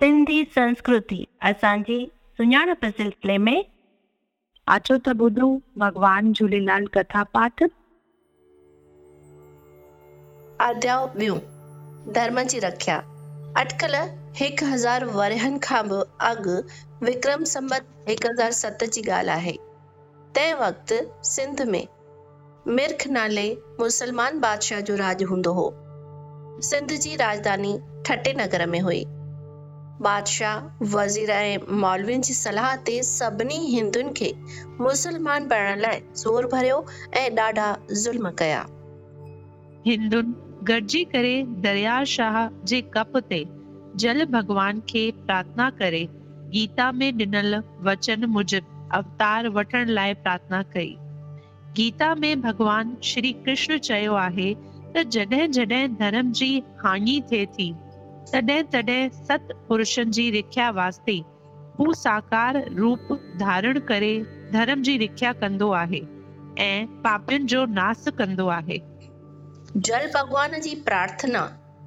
सिंधी संस्कृति। असांजी सुञाणप सिलसिले में अचो त ॿुधूं भॻवान झूलेलाल कथा पाठ। अध्याय ॿियो, धर्म जी रख्या। अटकल हिकु हज़ार वरहनि खां बि अॻु विक्रम संबत हिकु हज़ार सत जी ॻाल्हि आहे। तंहिं वक़्तु सिंध में मिर्ख नाले मुसलमान बादशाह जो राज हूंदो हो। सिंध जी राजधानी ठटे नगर में हुई। बादशाह वज़ीर ऐं मौलवियुनि जी सलाह ते सभिनी हिंदुनि खे मुसलमान बणण लाइ ज़ोर ॾाढा ज़ुल्म कया। हिंदुनि गॾिजी करे दरिया शाह जे कप ते जल भॻवान खे प्रार्थना करे गीता में ॾिनल वचन मूजिब अवतार वठण लाइ प्रार्थना कई। गीता में भॻवान श्री कृष्ण चयो आहे त जॾहिं जॾहिं धर्म जी हानि थिए थी तॾहिं तॾहिं सत पुरुषनि जी रिख्या वास्ते हू साकार रूप धारण करे धर्म जी रिख्या कंदो आहे ऐं पापियुनि जो नास कंदो आहे। जल भॻवान जी प्रार्थना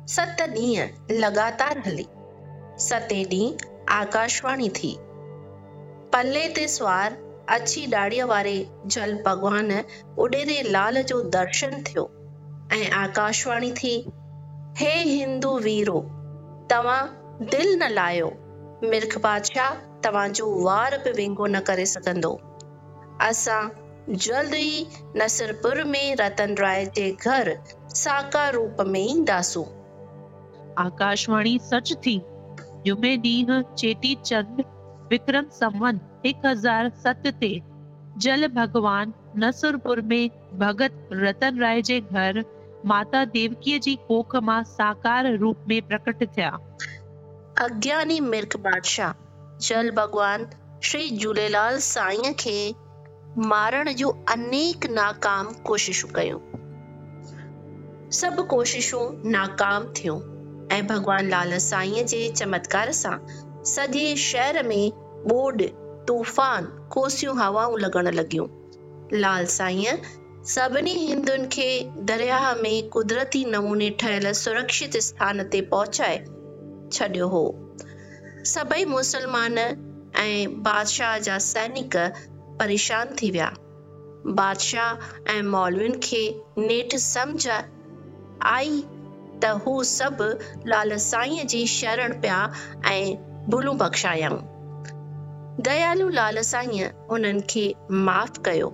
सत ॾींहं लगातार हली। सते ॾींहुं आकाशवाणी थी। पल्ले ते सुवार, अछी ॾाड़ीअ वारे जल भॻवान उॾेरे लाल जो दर्शन थियो ऐं आकाशवाणी थी, हे हिंदू वीरो तव्हां दिलि न लायो मिर्ख बादशाह, तव्हांजो वार बि विंगो न करे सघंदो। असां जल्द ई नसरपुर में रतन राय जे घर साकार रूप में ईंदासूं। आकाशवाणी सच थी, जुमे ॾींहुं चेटी चंड विक्रम संवत हिकु हज़ार सत ते जल भॻवान नसुरपुर में भगत रतन राय जे घर माता देवकीअ जी कोख माँ साकार रूप में प्रकट थिया। अज्ञानी मिर्ख बादशाह, जल भॻवान श्री झूलेलाल साईं खे मारण जूं अनेक नाकाम कोशिशूं कयूं। सभु कोशिशूं नाकाम थियूं ऐं भॻवान लाल साईं जे चमत्कार सां सॼे शहर में ॿोॾ, तूफ़ान, कोसियूं हवाऊं लॻण लॻियूं लाल साईं सभिनी हिंदुनि खे दरिया में कुदरती नमूने ठहियल सुरक्षित स्थान ते पहुचाए, छॾियो हो। सभई मुसलमान बादशाह जा सैनिक परेशान थी विया। बादशाह ऐं खे नेठि सम्झ आई त हू सभु लाल साईं जी शरण पिया ऐं दयालू लाल साईं उन्हनि खे माफ़ कयो।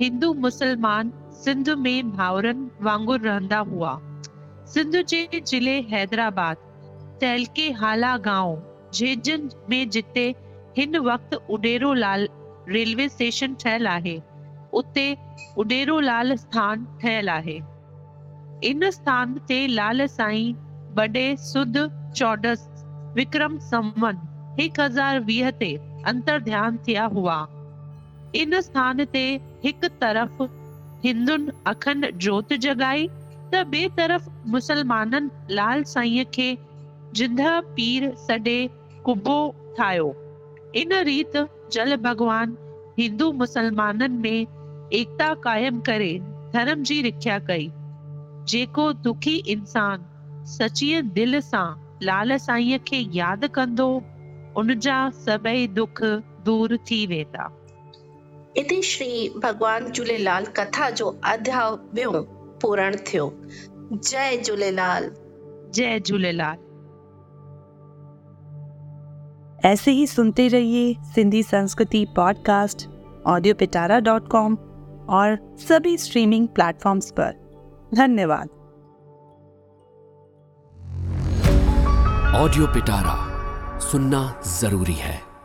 हिंदू मुसलमान सिंध में भाउरनि वांगुरु रहंदा हुआ। सिंध जे ज़िले हैदराबाद, तहलके हाला गाँव झेजन में जिते हिन वक़्तु उडेरो लाल रेलवे स्टेशन ठहियलु आहे, उते उडेरो लाल स्थान ठहियलु आहे। इन स्थान ते लाल साईं बडे सुध चौडस विक्रम संवन हिकु हज़ार वीह ते अंतर ध्यान थिया हुआ। इन स्थान ते हिकु तरफ़ हिंदुनि अखंड जोत जगाई, त ॿिए तरफ़ मुसलमाननि लाल साईं खे जिंद पीर सॾे कुबो ठाहियो इन रीत जल भॻवान हिंदू मुसलमाननि में एकता कायम करे धर्म जी रिख्या कई। जेको दुखी इंसान सचीअ दिल सां लाल साईं खे यादि कंदो, उन जा दुख दूर थी वेंदा। इते श्री भगवान झूलेलाल कथा जो अध्याय पूर्ण थियो। जय झूलेलाल। जय झूलेलाल। ऐसे ही सुनते रहिए सिंधी संस्कृति podcast audio Pitara dot com और सभी स्ट्रीमिंग प्लेटफॉर्म्स पर। धन्यवाद। ऑडियो पिटारा सुनना ज़रूरी है।